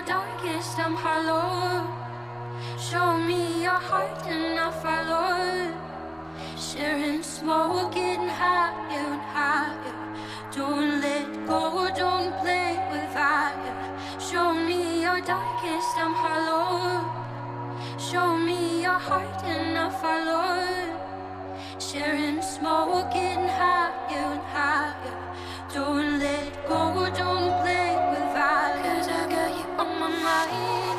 your darkest, I'm hollow. Show me your heart and I'll follow. Sharing smoke, getting higher and higher. Don't let go, don't play with fire. Show me your darkest, I'm hollow. Show me your heart and I'll follow. Sharing smoke, getting higher and higher. Don't let go, don't play. I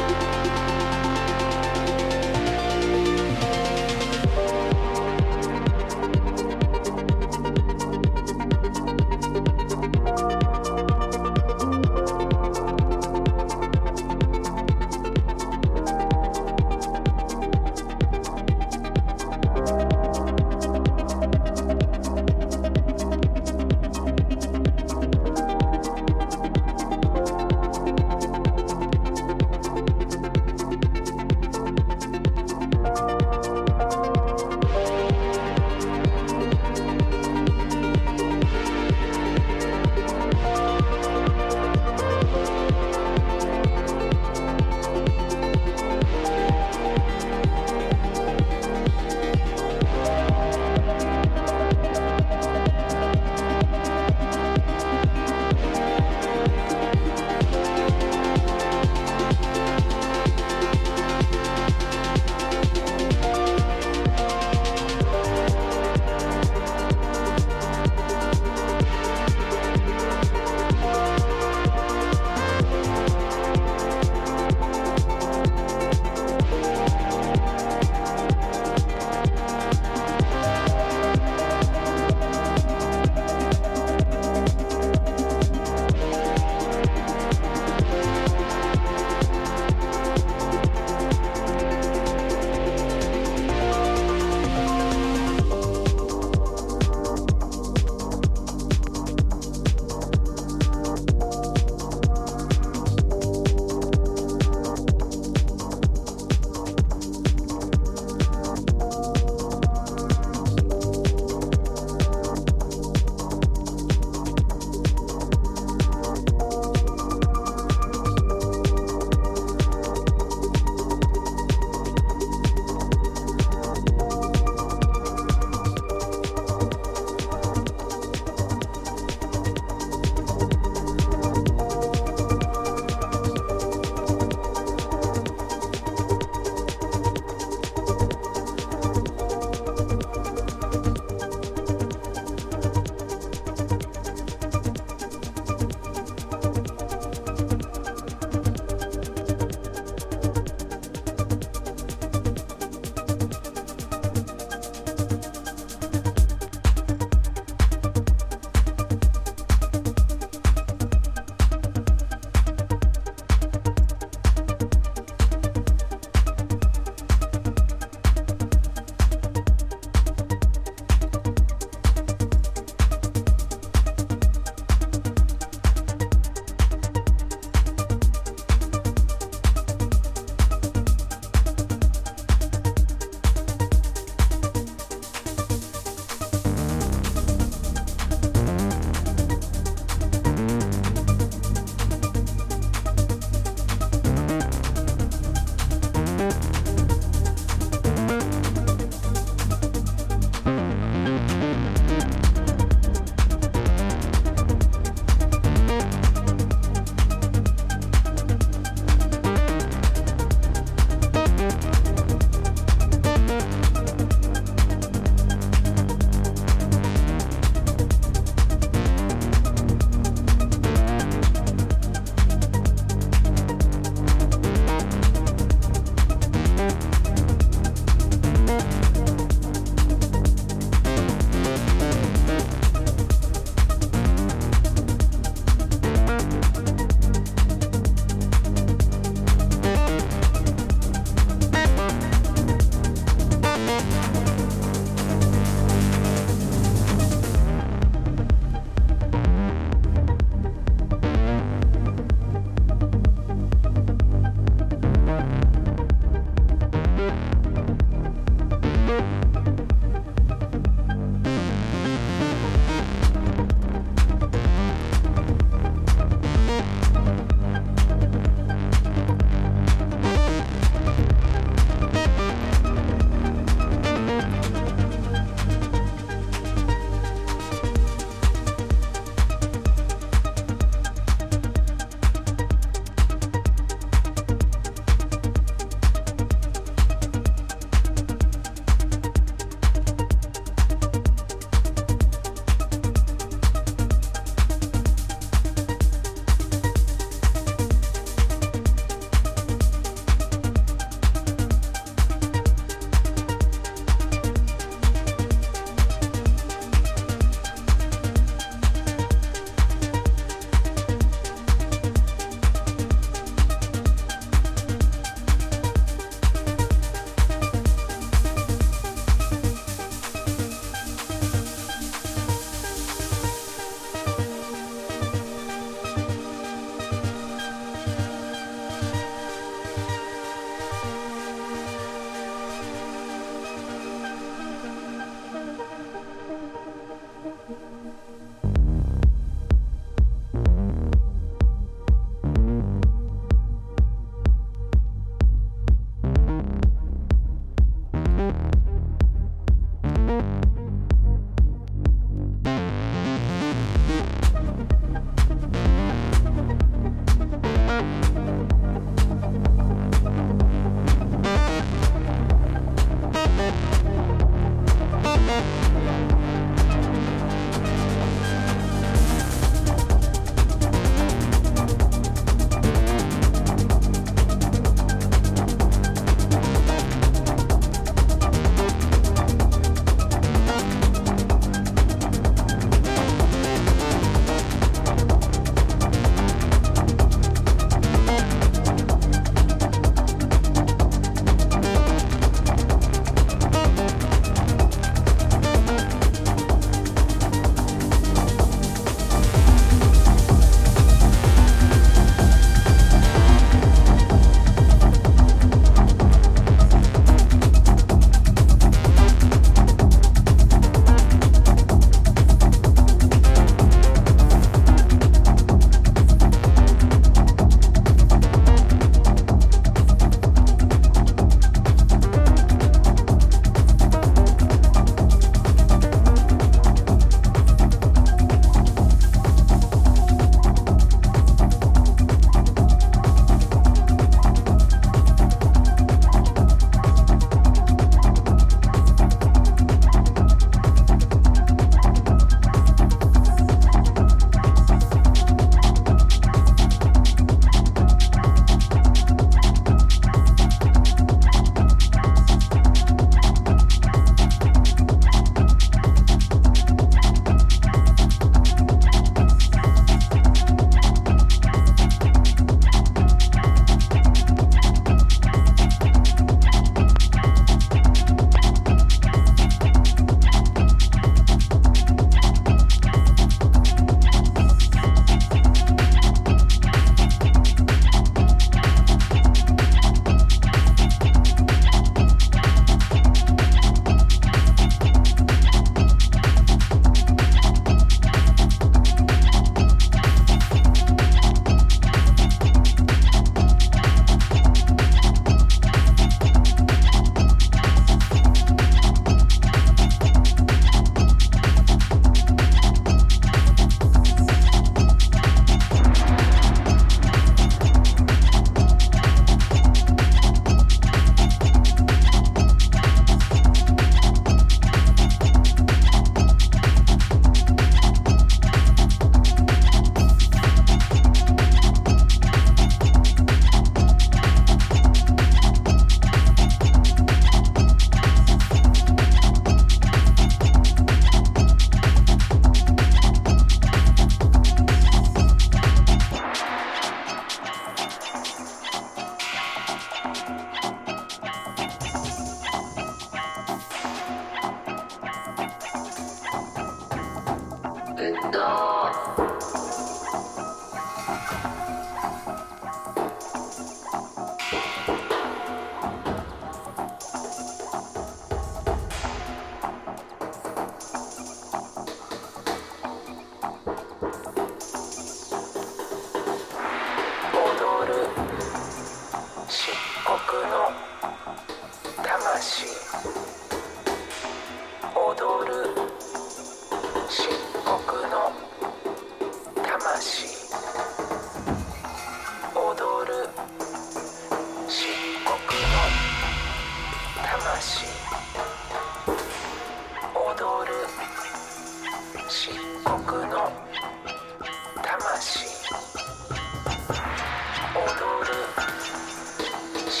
国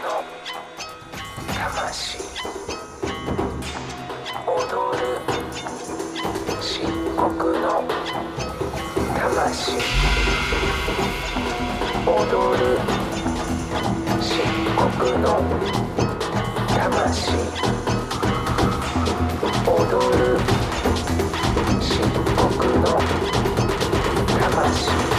の魂。踊る漆黒の魂。踊る漆黒の魂。踊る漆黒の魂。